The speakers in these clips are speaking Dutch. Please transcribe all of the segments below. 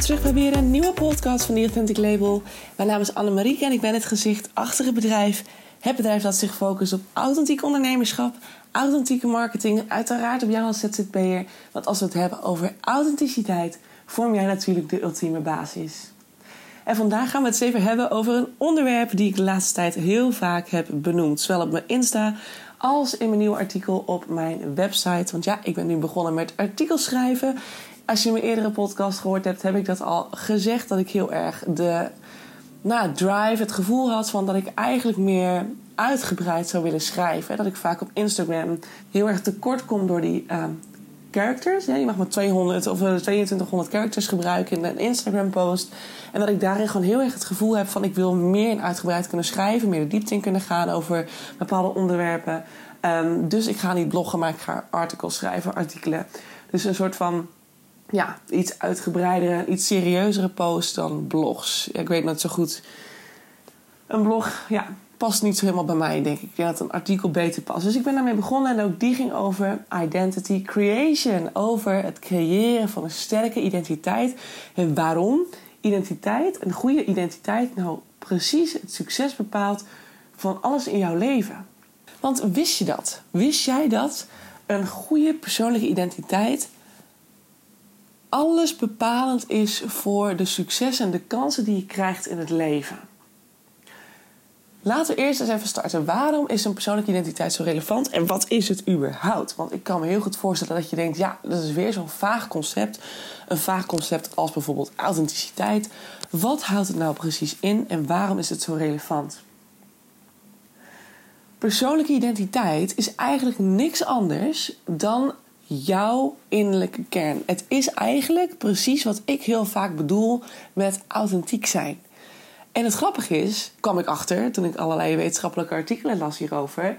terug bij weer een nieuwe podcast van The Authentic Label. Mijn naam is Annemarieke en ik ben het gezicht achter het bedrijf. Het bedrijf dat zich focust op authentiek ondernemerschap, authentieke marketing uiteraard op jou als ZZP'er. Want als we het hebben over authenticiteit, vorm jij natuurlijk de ultieme basis. En vandaag gaan we het even hebben over een onderwerp die ik de laatste tijd heel vaak heb benoemd. Zowel op mijn Insta als in mijn nieuwe artikel op mijn website. Want ja, ik ben nu begonnen met artikels schrijven. Als je mijn eerdere podcast gehoord hebt, heb ik dat al gezegd. Dat ik heel erg de nou, drive, het gevoel had van dat ik eigenlijk meer uitgebreid zou willen schrijven. Dat ik vaak op Instagram heel erg tekort kom door die uh, characters. Ja, je mag maar 200 of 2200 eh, characters gebruiken in een Instagram post. En dat ik daarin gewoon heel erg het gevoel heb van ik wil meer en uitgebreid kunnen schrijven. Meer de diepte in kunnen gaan over bepaalde onderwerpen. Um, dus ik ga niet bloggen, maar ik ga artikels schrijven, artikelen. Dus een soort van ja, iets uitgebreidere, iets serieuzere post dan blogs. Ja, ik weet net zo goed. Een blog, ja, past niet zo helemaal bij mij, denk ik. Ik denk dat een artikel beter past. Dus ik ben daarmee begonnen en ook die ging over identity creation. Over het creëren van een sterke identiteit. En waarom identiteit, een goede identiteit, nou precies het succes bepaalt van alles in jouw leven. Want wist je dat? Wist jij dat een goede persoonlijke identiteit alles bepalend is voor de succes en de kansen die je krijgt in het leven? Laten we eerst eens even starten. Waarom is een persoonlijke identiteit zo relevant en wat is het überhaupt? Want ik kan me heel goed voorstellen dat je denkt: ja, dat is weer zo'n vaag concept. Een vaag concept als bijvoorbeeld authenticiteit. Wat houdt het nou precies in en waarom is het zo relevant? Persoonlijke identiteit is eigenlijk niks anders dan jouw innerlijke kern. Het is eigenlijk precies wat ik heel vaak bedoel met authentiek zijn. En het grappige is, kwam ik achter toen ik allerlei wetenschappelijke artikelen las hierover.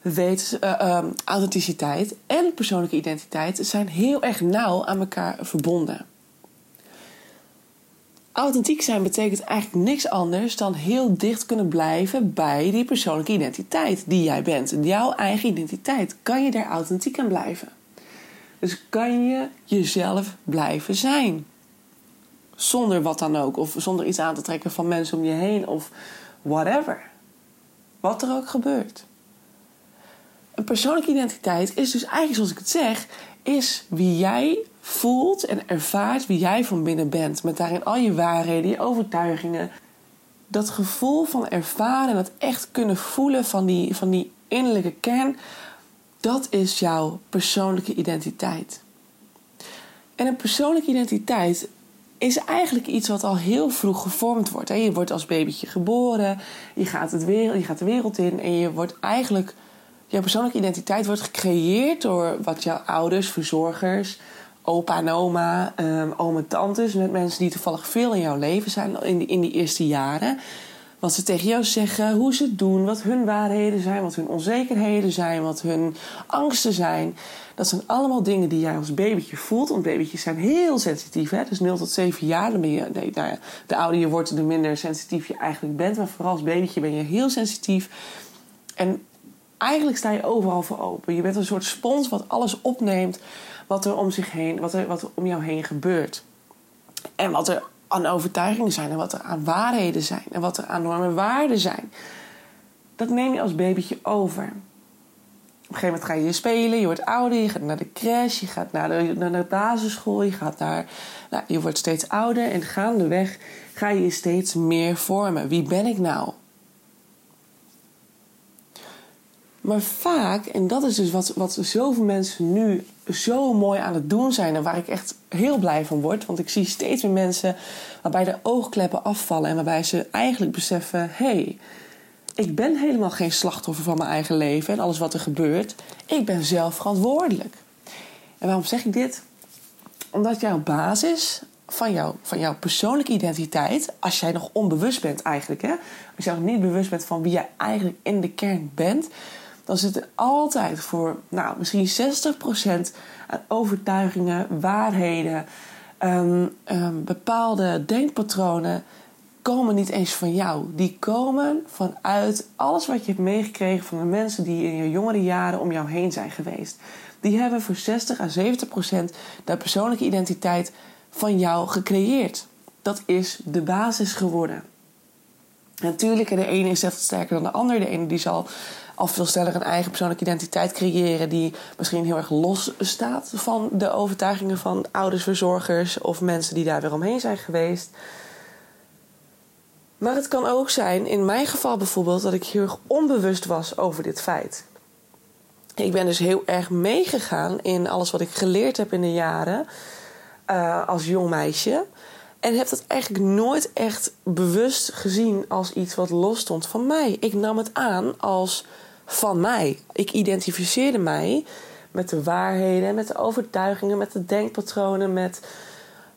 Weet, uh, authenticiteit en persoonlijke identiteit zijn heel erg nauw aan elkaar verbonden. Authentiek zijn betekent eigenlijk niks anders dan heel dicht kunnen blijven bij die persoonlijke identiteit die jij bent. Jouw eigen identiteit. Kan je daar authentiek aan blijven? Dus kan je jezelf blijven zijn? Zonder wat dan ook. Of zonder iets aan te trekken van mensen om je heen. Of whatever. Wat er ook gebeurt. Een persoonlijke identiteit is dus eigenlijk, zoals ik het zeg, is wie jij voelt en ervaart wie jij van binnen bent. Met daarin al je waarheden, je overtuigingen. Dat gevoel van ervaren en echt kunnen voelen van die, van die innerlijke kern. Dat is jouw persoonlijke identiteit. En een persoonlijke identiteit is eigenlijk iets wat al heel vroeg gevormd wordt. Je wordt als babytje geboren, je gaat, het wereld, je gaat de wereld in en je wordt eigenlijk. Jouw persoonlijke identiteit wordt gecreëerd door wat jouw ouders, verzorgers, opa en oma, um, oom en tantes, met mensen die toevallig veel in jouw leven zijn in in die eerste jaren. Wat ze tegen jou zeggen, hoe ze het doen, wat hun waarheden zijn, wat hun onzekerheden zijn, wat hun angsten zijn. Dat zijn allemaal dingen die jij als babytje voelt. Want babytjes zijn heel sensitief. Hè? Dus 0 tot 7 jaar, dan nee, nou de ouder je wordt, de minder sensitief je eigenlijk bent. Maar vooral als babytje ben je heel sensitief. En eigenlijk sta je overal voor open. Je bent een soort spons wat alles opneemt wat er om zich heen, wat er, wat er om jou heen gebeurt. En wat er aan overtuigingen zijn en wat er aan waarheden zijn en wat er aan normen waarden zijn. Dat neem je als babytje over. Op een gegeven moment ga je spelen, je wordt ouder, je gaat naar de crash, je gaat naar de, naar de basisschool, je gaat naar. Nou, je wordt steeds ouder en gaandeweg ga je je steeds meer vormen. Wie ben ik nou? Maar vaak, en dat is dus wat, wat zoveel mensen nu zo mooi aan het doen zijn. En waar ik echt heel blij van word. Want ik zie steeds meer mensen waarbij de oogkleppen afvallen. En waarbij ze eigenlijk beseffen: hey, ik ben helemaal geen slachtoffer van mijn eigen leven en alles wat er gebeurt. Ik ben zelf verantwoordelijk. En waarom zeg ik dit? Omdat jouw basis van, jou, van jouw persoonlijke identiteit, als jij nog onbewust bent eigenlijk, hè? als jij nog niet bewust bent van wie jij eigenlijk in de kern bent, dan zit er altijd voor nou, misschien 60% aan overtuigingen, waarheden, um, um, bepaalde denkpatronen komen niet eens van jou. Die komen vanuit alles wat je hebt meegekregen van de mensen die in je jongere jaren om jou heen zijn geweest. Die hebben voor 60 à 70 procent de persoonlijke identiteit van jou gecreëerd. Dat is de basis geworden. Natuurlijk, de ene is echt sterker dan de ander. De ene die zal al veel sneller een eigen persoonlijke identiteit creëren... die misschien heel erg los staat van de overtuigingen van ouders, verzorgers... of mensen die daar weer omheen zijn geweest. Maar het kan ook zijn, in mijn geval bijvoorbeeld... dat ik heel erg onbewust was over dit feit. Ik ben dus heel erg meegegaan in alles wat ik geleerd heb in de jaren... Uh, als jong meisje... En heb dat eigenlijk nooit echt bewust gezien als iets wat los stond van mij. Ik nam het aan als van mij. Ik identificeerde mij met de waarheden, met de overtuigingen, met de denkpatronen, met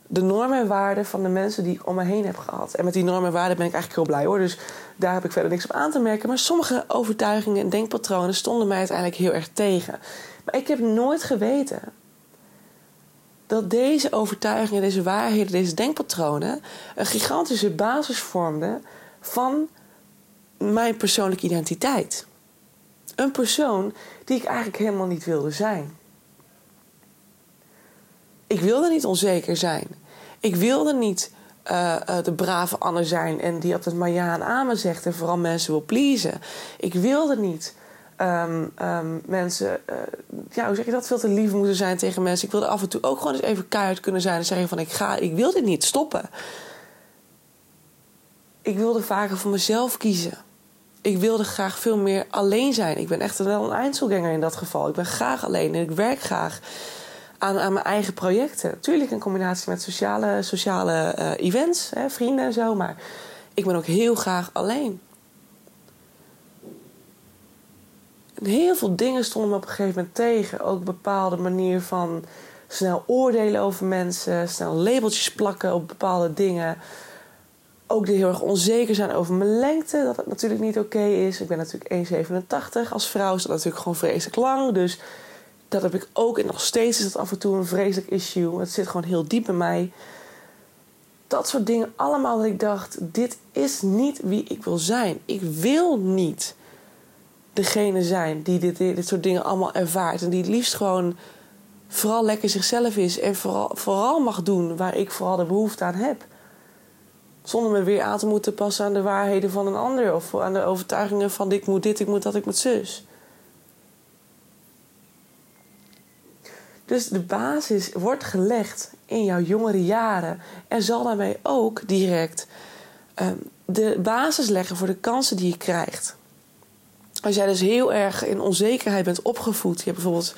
de normen en waarden van de mensen die ik om me heen heb gehad. En met die normen en waarden ben ik eigenlijk heel blij hoor. Dus daar heb ik verder niks op aan te merken. Maar sommige overtuigingen en denkpatronen stonden mij uiteindelijk heel erg tegen. Maar ik heb nooit geweten dat deze overtuigingen, deze waarheden, deze denkpatronen een gigantische basis vormden van mijn persoonlijke identiteit. Een persoon die ik eigenlijk helemaal niet wilde zijn. Ik wilde niet onzeker zijn. Ik wilde niet uh, uh, de brave Anne zijn en die altijd maar ja en amen zegt en vooral mensen wil pleasen. Ik wilde niet um, um, mensen, uh, ja, hoe zeg je dat, veel te lief moeten zijn tegen mensen. Ik wilde af en toe ook gewoon eens even keihard kunnen zijn en zeggen van ik ga, ik wil dit niet stoppen. Ik wilde vaker voor mezelf kiezen. Ik wilde graag veel meer alleen zijn. Ik ben echt wel een eindselganger in dat geval. Ik ben graag alleen en ik werk graag aan, aan mijn eigen projecten. Natuurlijk in combinatie met sociale, sociale uh, events, hè, vrienden en zo. Maar ik ben ook heel graag alleen. En heel veel dingen stonden me op een gegeven moment tegen. Ook een bepaalde manier van snel oordelen over mensen, snel labeltjes plakken op bepaalde dingen. Ook heel erg onzeker zijn over mijn lengte, dat het natuurlijk niet oké is. Ik ben natuurlijk 1,87. Als vrouw is dat natuurlijk gewoon vreselijk lang. Dus dat heb ik ook. En nog steeds is dat af en toe een vreselijk issue. Het zit gewoon heel diep in mij. Dat soort dingen allemaal dat ik dacht: dit is niet wie ik wil zijn. Ik wil niet degene zijn die dit, dit soort dingen allemaal ervaart. En die het liefst gewoon vooral lekker zichzelf is. En vooral, vooral mag doen waar ik vooral de behoefte aan heb. Zonder me weer aan te moeten passen aan de waarheden van een ander. Of aan de overtuigingen van ik moet dit, ik moet dat, ik moet zus. Dus de basis wordt gelegd in jouw jongere jaren. En zal daarmee ook direct um, de basis leggen voor de kansen die je krijgt. Als jij dus heel erg in onzekerheid bent opgevoed. Je hebt bijvoorbeeld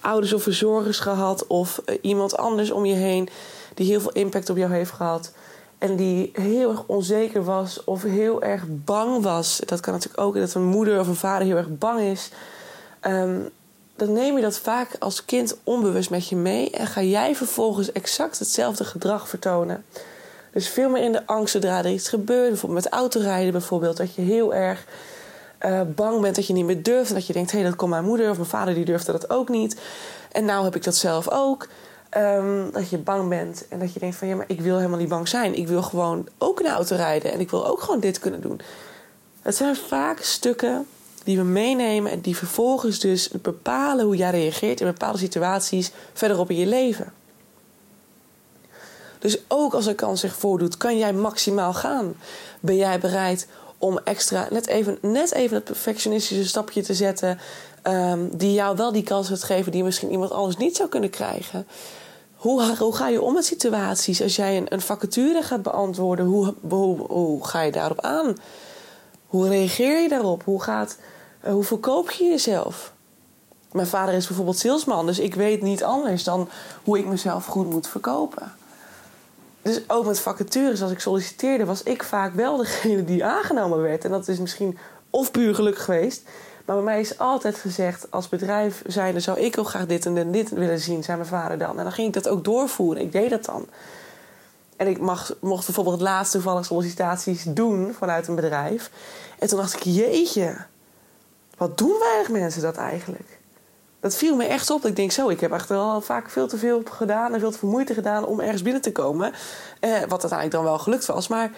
ouders of verzorgers gehad. Of uh, iemand anders om je heen die heel veel impact op jou heeft gehad. En die heel erg onzeker was of heel erg bang was. Dat kan natuurlijk ook dat een moeder of een vader heel erg bang is. Um, dan neem je dat vaak als kind onbewust met je mee. En ga jij vervolgens exact hetzelfde gedrag vertonen. Dus veel meer in de angst zodra er iets gebeurt. Bijvoorbeeld met autorijden bijvoorbeeld. Dat je heel erg uh, bang bent dat je niet meer durft. En dat je denkt, hé, hey, dat komt mijn moeder of mijn vader die durfde dat ook niet. En nou heb ik dat zelf ook. Um, dat je bang bent en dat je denkt van ja, maar ik wil helemaal niet bang zijn. Ik wil gewoon ook een auto rijden en ik wil ook gewoon dit kunnen doen. Het zijn vaak stukken die we meenemen en die vervolgens dus bepalen hoe jij reageert in bepaalde situaties verderop in je leven. Dus ook als een kans zich voordoet, kan jij maximaal gaan. Ben jij bereid om extra, net even, net even het perfectionistische stapje te zetten, um, die jou wel die kans gaat geven die misschien iemand anders niet zou kunnen krijgen? Hoe, hoe ga je om met situaties? Als jij een, een vacature gaat beantwoorden, hoe, hoe, ga je daarop aan? Hoe reageer je daarop? Hoe, gaat, uh, hoe verkoop je jezelf? Mijn vader is bijvoorbeeld salesman, dus ik weet niet anders dan hoe ik mezelf goed moet verkopen. Dus ook met vacatures, als ik solliciteerde, was ik vaak wel degene die aangenomen werd. En dat is misschien of puur geluk geweest. Maar bij mij is altijd gezegd, als bedrijf zijnde zou ik ook graag dit en dit willen zien, zei mijn vader dan. En dan ging ik dat ook doorvoeren. Ik deed dat dan. En ik mag, mocht bijvoorbeeld het laatste toevallig sollicitaties doen vanuit een bedrijf. En toen dacht ik, jeetje, wat doen weinig mensen dat eigenlijk? Dat viel me echt op. Ik denk zo, ik heb echt wel vaak veel te veel gedaan en veel te veel moeite gedaan om ergens binnen te komen. Eh, wat uiteindelijk dan wel gelukt was. Maar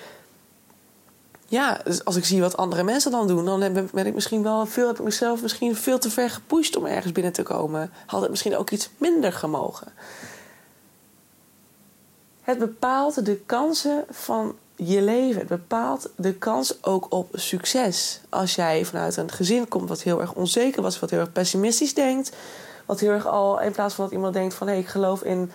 ja, dus als ik zie wat andere mensen dan doen, dan ben ik misschien wel veel, heb ik mezelf misschien veel te ver gepusht om ergens binnen te komen. Had het misschien ook iets minder gemogen. Het bepaalt de kansen van je leven. Het bepaalt de kans ook op succes. Als jij vanuit een gezin komt wat heel erg onzeker was, wat heel erg pessimistisch denkt, wat heel erg al in plaats van dat iemand denkt van hé, hey, ik geloof in,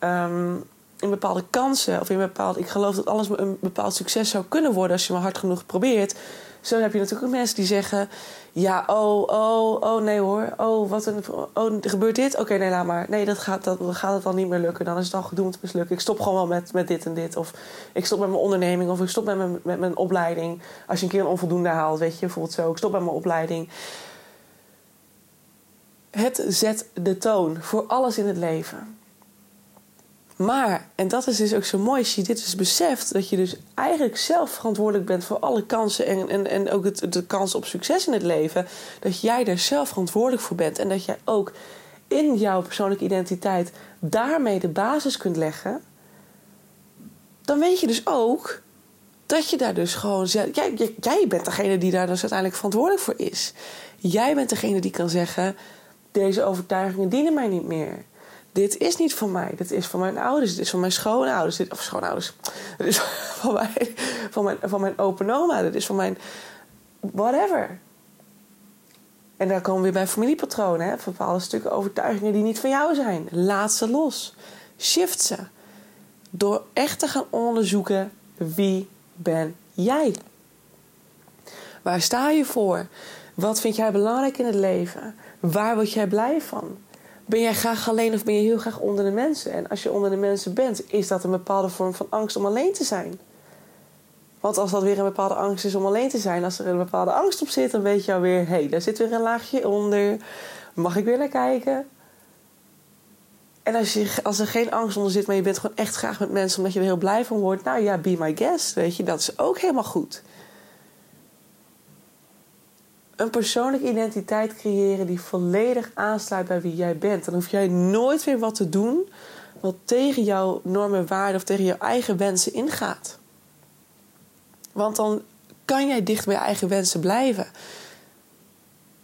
um, in bepaalde kansen of in bepaald, ik geloof dat alles een bepaald succes zou kunnen worden als je maar hard genoeg probeert. Zo heb je natuurlijk ook mensen die zeggen: Ja, oh, oh, oh, nee hoor. Oh, wat een. Oh, gebeurt dit? Oké, nee, laat maar. Nee, dat gaat, dat, gaat het dan niet meer lukken. Dan is het al gedoemd mislukken. Ik stop gewoon wel met, met dit en dit. Of ik stop met mijn onderneming. Of ik stop met mijn, met mijn opleiding. Als je een keer een onvoldoende haalt, weet je, bijvoorbeeld zo. Ik stop met mijn opleiding. Het zet de toon voor alles in het leven. Maar, en dat is dus ook zo mooi als je dit dus beseft, dat je dus eigenlijk zelf verantwoordelijk bent voor alle kansen en, en, en ook het, de kans op succes in het leven, dat jij daar zelf verantwoordelijk voor bent en dat jij ook in jouw persoonlijke identiteit daarmee de basis kunt leggen, dan weet je dus ook dat je daar dus gewoon. Jij, jij, jij bent degene die daar dus uiteindelijk verantwoordelijk voor is. Jij bent degene die kan zeggen: deze overtuigingen dienen mij niet meer dit is niet van mij. Dit is van mijn ouders. Dit is van mijn schoonouders. Dit, of schoonouders. Dit is van mijn, van mijn, van mijn open oma. Dit is van mijn whatever. En daar komen we weer bij familiepatronen. Hè? Bepaalde stukken overtuigingen die niet van jou zijn. Laat ze los. Shift ze. Door echt te gaan onderzoeken wie ben jij? Waar sta je voor? Wat vind jij belangrijk in het leven? Waar word jij blij van? Ben jij graag alleen of ben je heel graag onder de mensen? En als je onder de mensen bent, is dat een bepaalde vorm van angst om alleen te zijn. Want als dat weer een bepaalde angst is om alleen te zijn, als er een bepaalde angst op zit, dan weet je alweer, hé, hey, daar zit weer een laagje onder. Mag ik weer naar kijken? En als, je, als er geen angst onder zit, maar je bent gewoon echt graag met mensen omdat je er heel blij van wordt, nou ja, be my guest, weet je, dat is ook helemaal goed een persoonlijke identiteit creëren die volledig aansluit bij wie jij bent. Dan hoef jij nooit weer wat te doen wat tegen jouw normen, waarden of tegen jouw eigen wensen ingaat. Want dan kan jij dicht bij je eigen wensen blijven.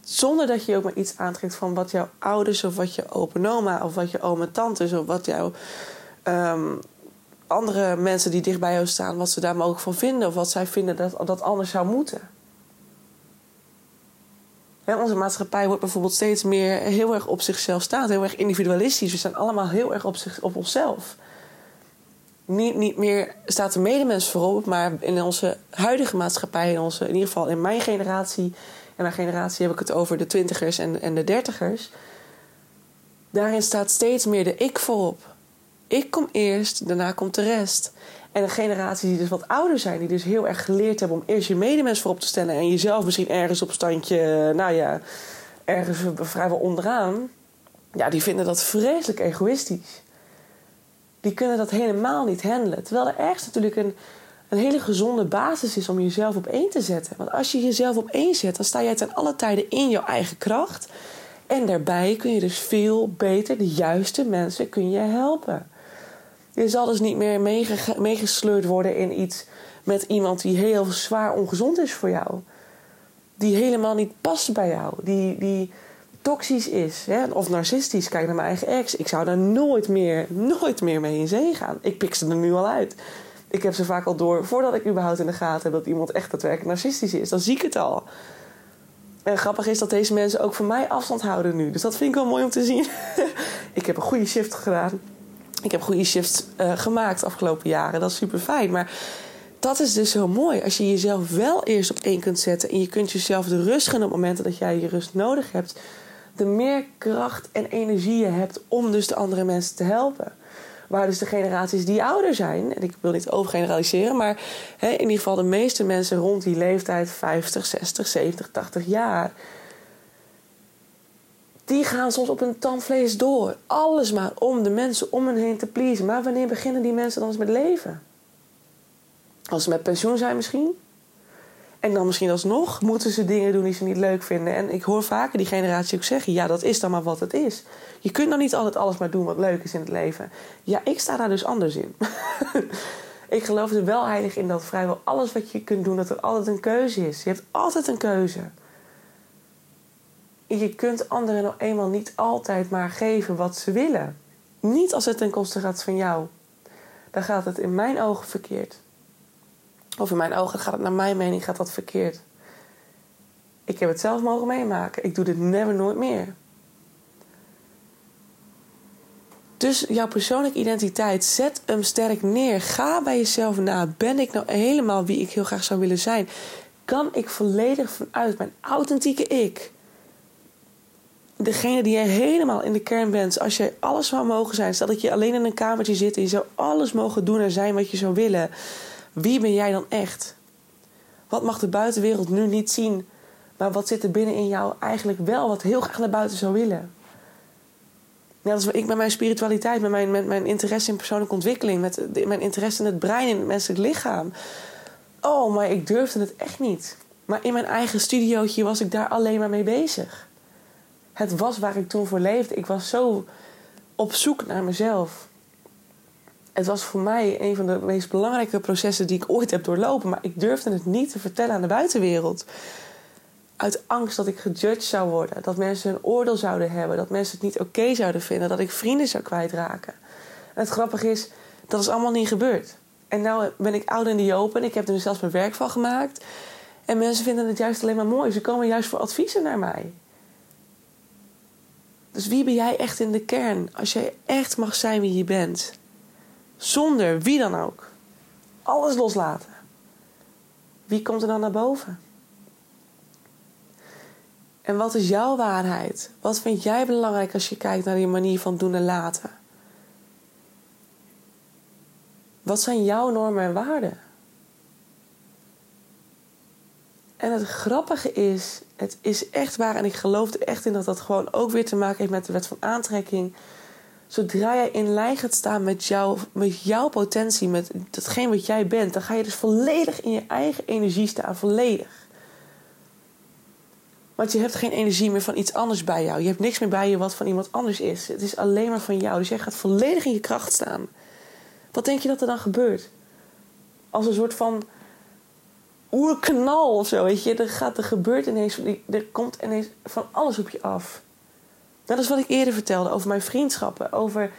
Zonder dat je ook maar iets aantrekt van wat jouw ouders of wat je open oma of wat je oom en tantes of wat jouw ehm, andere mensen die dicht bij jou staan, wat ze daar mogelijk van vinden of wat zij vinden dat dat anders zou moeten onze maatschappij wordt bijvoorbeeld steeds meer heel erg op zichzelf staand, heel erg individualistisch. We zijn allemaal heel erg op, op onszelf. Niet, niet meer staat de medemens voorop, maar in onze huidige maatschappij, in, onze, in ieder geval in mijn generatie, en mijn generatie heb ik het over de twintigers en, en de dertigers. Daarin staat steeds meer de ik voorop. Ik kom eerst, daarna komt de rest. En een generatie die dus wat ouder zijn, die dus heel erg geleerd hebben om eerst je medemens voorop te stellen en jezelf misschien ergens op standje, nou ja, ergens vrijwel onderaan. Ja, die vinden dat vreselijk egoïstisch. Die kunnen dat helemaal niet handelen. Terwijl er ergens natuurlijk een, een hele gezonde basis is om jezelf op één te zetten. Want als je jezelf op één zet, dan sta jij ten alle tijden in jouw eigen kracht. En daarbij kun je dus veel beter de juiste mensen kun je helpen. Je zal dus niet meer meegesleurd worden in iets met iemand die heel zwaar ongezond is voor jou. Die helemaal niet past bij jou. Die, die toxisch is. Hè? Of narcistisch. Kijk naar mijn eigen ex. Ik zou daar nooit meer, nooit meer mee in zee gaan. Ik pik ze er nu al uit. Ik heb ze vaak al door voordat ik überhaupt in de gaten heb dat iemand echt daadwerkelijk narcistisch is. Dan zie ik het al. En grappig is dat deze mensen ook van mij afstand houden nu. Dus dat vind ik wel mooi om te zien. ik heb een goede shift gedaan ik heb goede shifts uh, gemaakt afgelopen jaren. Dat is super fijn. Maar dat is dus zo mooi. Als je jezelf wel eerst op één kunt zetten. En je kunt jezelf de rust geven op momenten dat jij je rust nodig hebt. De meer kracht en energie je hebt om dus de andere mensen te helpen. Waar dus de generaties die ouder zijn, en ik wil niet overgeneraliseren, maar hè, in ieder geval de meeste mensen rond die leeftijd 50, 60, 70, 80 jaar die gaan soms op hun tandvlees door. Alles maar om de mensen om hen heen te pleasen. Maar wanneer beginnen die mensen dan eens met leven? Als ze met pensioen zijn misschien. En dan misschien alsnog moeten ze dingen doen die ze niet leuk vinden. En ik hoor vaker die generatie ook zeggen: ja, dat is dan maar wat het is. Je kunt dan niet altijd alles maar doen wat leuk is in het leven. Ja, ik sta daar dus anders in. ik geloof er wel heilig in dat vrijwel alles wat je kunt doen, dat er altijd een keuze is. Je hebt altijd een keuze je kunt anderen nog eenmaal niet altijd maar geven wat ze willen. Niet als het ten koste gaat van jou. dan gaat het in mijn ogen verkeerd. Of in mijn ogen gaat het naar mijn mening gaat dat verkeerd. Ik heb het zelf mogen meemaken. Ik doe dit never nooit meer. Dus jouw persoonlijke identiteit, zet hem sterk neer. Ga bij jezelf na. Ben ik nou helemaal wie ik heel graag zou willen zijn? Kan ik volledig vanuit mijn authentieke ik, degene die jij helemaal in de kern bent, als je alles zou mogen zijn, stel dat je alleen in een kamertje zit en je zou alles mogen doen en zijn wat je zou willen, wie ben jij dan echt? Wat mag de buitenwereld nu niet zien, maar wat zit er binnen in jou eigenlijk wel, wat heel graag naar buiten zou willen? Net als ik met mijn spiritualiteit, met mijn, met mijn interesse in persoonlijke ontwikkeling, met mijn interesse in het brein, in het menselijk lichaam. Oh, maar ik durfde het echt niet. Maar in mijn eigen studiootje was ik daar alleen maar mee bezig. Het was waar ik toen voor leefde. Ik was zo op zoek naar mezelf. Het was voor mij een van de meest belangrijke processen die ik ooit heb doorlopen. Maar ik durfde het niet te vertellen aan de buitenwereld uit angst dat ik gejudged zou worden. Dat mensen een oordeel zouden hebben. Dat mensen het niet oké zouden vinden. Dat ik vrienden zou kwijtraken. En het grappige is, dat is allemaal niet gebeurd. En nu ben ik oud in die open. Ik heb er zelfs mijn werk van gemaakt. En mensen vinden het juist alleen maar mooi. Ze komen juist voor adviezen naar mij. Dus wie ben jij echt in de kern? Als jij echt mag zijn wie je bent. Zonder wie dan ook. Alles loslaten. Wie komt er dan naar boven? En wat is jouw waarheid? Wat vind jij belangrijk als je kijkt naar die manier van doen en laten? Wat zijn jouw normen en waarden? En het grappige is, het is echt waar en ik geloof er echt in dat dat gewoon ook weer te maken heeft met de wet van aantrekking. Zodra jij in lijn gaat staan met, jou, met jouw potentie, met datgene wat jij bent, dan ga je dus volledig in je eigen energie staan. Volledig. Want je hebt geen energie meer van iets anders bij jou. Je hebt niks meer bij je wat van iemand anders is. Het is alleen maar van jou. Dus jij gaat volledig in je kracht staan. Wat denk je dat er dan gebeurt? Als een soort van oerknal of zo, weet je. Er, gaat, er gebeurt ineens, er komt ineens van alles op je af. Dat is wat ik eerder vertelde over mijn vriendschappen. Over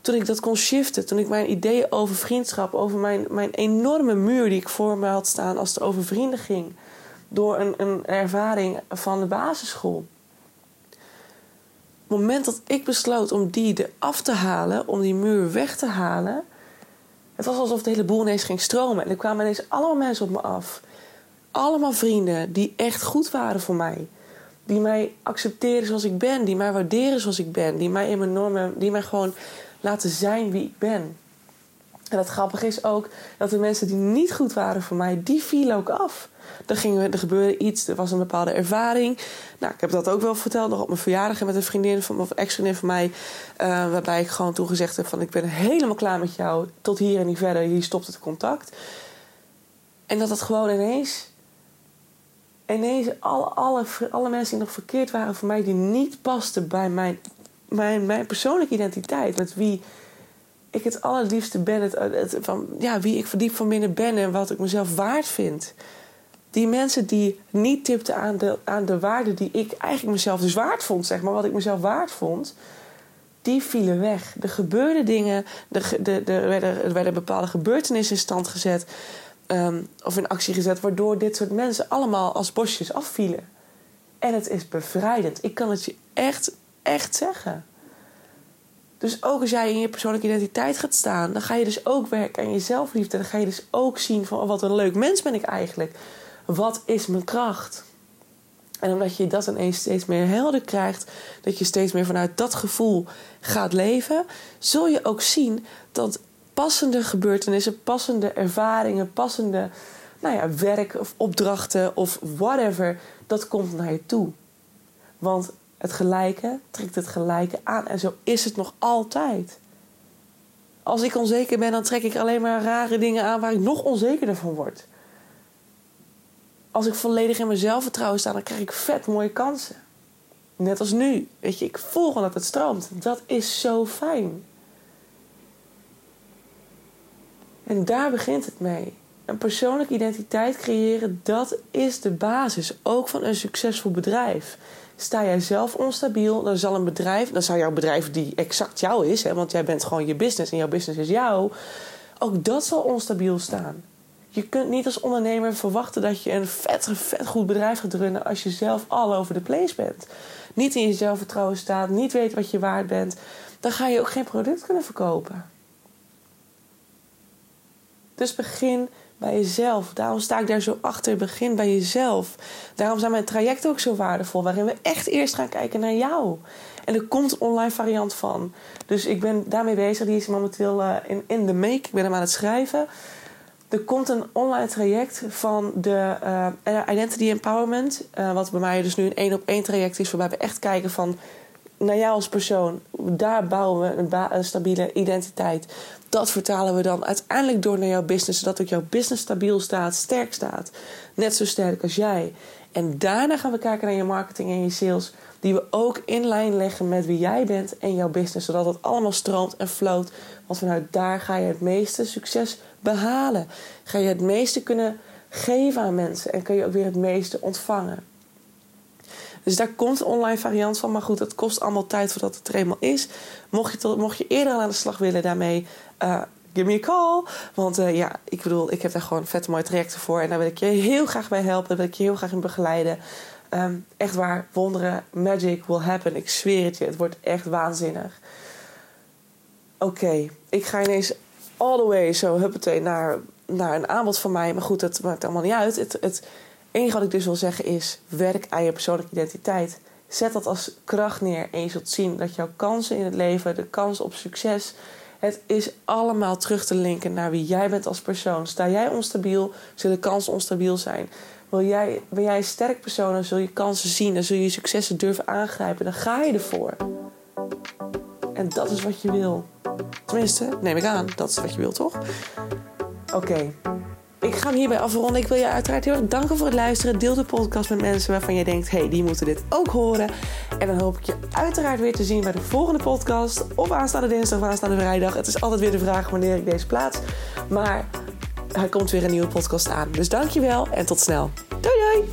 toen ik dat kon shiften. Toen ik mijn ideeën over vriendschap, over mijn, mijn enorme muur die ik voor me had staan als het over vrienden ging door een, een ervaring van de basisschool. Het moment dat ik besloot om die eraf te halen, om die muur weg te halen, het was alsof de hele boel ineens ging stromen. En er kwamen ineens allemaal mensen op me af. Allemaal vrienden die echt goed waren voor mij. Die mij accepteren zoals ik ben, die mij waarderen zoals ik ben, die mij in mijn normen, die mij gewoon laten zijn wie ik ben. En het grappige is ook dat de mensen die niet goed waren voor mij, die vielen ook af. Er, ging, er gebeurde iets, er was een bepaalde ervaring. Nou, ik heb dat ook wel verteld nog op mijn verjaardag met een vriendin van, of ex-vriendin van mij. Uh, waarbij ik gewoon toen gezegd heb van ik ben helemaal klaar met jou. Tot hier en niet verder, hier stopt het contact. En dat het gewoon ineens... Ineens alle, alle, alle mensen die nog verkeerd waren voor mij... die niet pasten bij mijn, mijn, mijn persoonlijke identiteit. Met wie ik het allerliefste ben. Het, van, ja, wie ik verdiep van binnen ben en wat ik mezelf waard vind. Die mensen die niet tipten aan de, aan de waarde die ik eigenlijk mezelf dus waard vond, zeg maar, wat ik mezelf waard vond, die vielen weg. Er gebeurden dingen, er, de, er, werden, er werden bepaalde gebeurtenissen in stand gezet ehm, of in actie gezet, waardoor dit soort mensen allemaal als bosjes afvielen. En het is bevrijdend. Ik kan het je echt, echt zeggen. Dus ook als jij in je persoonlijke identiteit gaat staan, dan ga je dus ook werken aan je zelfliefde. Dan ga je dus ook zien van oh, wat een leuk mens ben ik eigenlijk. Wat is mijn kracht? En omdat je dat ineens steeds meer helder krijgt, dat je steeds meer vanuit dat gevoel gaat leven, zul je ook zien dat passende gebeurtenissen, passende ervaringen, passende nou ja, werk of opdrachten of whatever, dat komt naar je toe. Want het gelijke trekt het gelijke aan. En zo is het nog altijd. Als ik onzeker ben, dan trek ik alleen maar rare dingen aan waar ik nog onzekerder van word. Als ik volledig in mezelf vertrouwen sta, dan krijg ik vet mooie kansen. Net als nu. Weet je, ik voel gewoon dat het stroomt. Dat is zo fijn. En daar begint het mee. Een persoonlijke identiteit creëren, dat is de basis. Ook van een succesvol bedrijf. Sta jij zelf onstabiel, dan zal een bedrijf, dan zou jouw bedrijf die exact jou is, hè, want jij bent gewoon je business en jouw business is jou, Ook dat zal onstabiel staan. Je kunt niet als ondernemer verwachten dat je een vet, vet goed bedrijf gaat runnen als je zelf all over de place bent. Niet in je zelfvertrouwen staat, niet weet wat je waard bent. Dan ga je ook geen product kunnen verkopen. Dus begin bij jezelf. Daarom sta ik daar zo achter. Begin bij jezelf. Daarom zijn mijn trajecten ook zo waardevol. Waarin we echt eerst gaan kijken naar jou. En er komt een online variant van. Dus ik ben daarmee bezig. Die is momenteel uh, in, in de make. Ik ben hem aan het schrijven. Er komt een online traject van de uh, Identity Empowerment. Uh, wat bij mij dus nu een één op één traject is. Waarbij we echt kijken van naar jou als persoon. Daar bouwen we een, stabiele identiteit. Dat vertalen we dan uiteindelijk door naar jouw business. Zodat ook jouw business stabiel staat, sterk staat. Net zo sterk als jij. En daarna gaan we kijken naar je marketing en je sales. Die we ook in lijn leggen met wie jij bent en jouw business. Zodat het allemaal stroomt en floot. Want vanuit daar ga je het meeste succes behalen. Ga je het meeste kunnen geven aan mensen. En kun je ook weer het meeste ontvangen. Dus daar komt een online variant van. Maar goed, het kost allemaal tijd voordat het er eenmaal is. Mocht je, mocht je eerder aan de slag willen daarmee, uh, give me a call. Want uh, ja, ik bedoel, ik heb daar gewoon vet mooie trajecten voor. En daar wil ik je heel graag bij helpen. Daar wil ik je heel graag in begeleiden. Um, echt waar, wonderen, magic will happen. Ik zweer het je, het wordt echt waanzinnig. Oké, ik ga ineens all the way zo huppatee naar, naar een aanbod van mij. Maar goed, dat maakt allemaal niet uit. Het, het enige wat ik dus wil zeggen is: werk aan je persoonlijke identiteit. Zet dat als kracht neer en je zult zien dat jouw kansen in het leven, de kans op succes, het is allemaal terug te linken naar wie jij bent als persoon. Sta jij onstabiel, zullen kansen onstabiel zijn. Wil jij, ben jij een sterk persoon, dan zul je kansen zien, dan zul je successen durven aangrijpen. Dan ga je ervoor. En dat is wat je wil. Tenminste, neem ik aan, dat is wat je wil, toch? Oké. Ik ga hem hierbij afronden. Ik wil je uiteraard heel erg danken voor het luisteren. Deel de podcast met mensen waarvan je denkt: hey, die moeten dit ook horen. En dan hoop ik je uiteraard weer te zien bij de volgende podcast. Of aanstaande dinsdag of aanstaande vrijdag. Het is altijd weer de vraag wanneer ik deze plaats. Maar er komt weer een nieuwe podcast aan. Dus dankjewel en tot snel. Doei doei!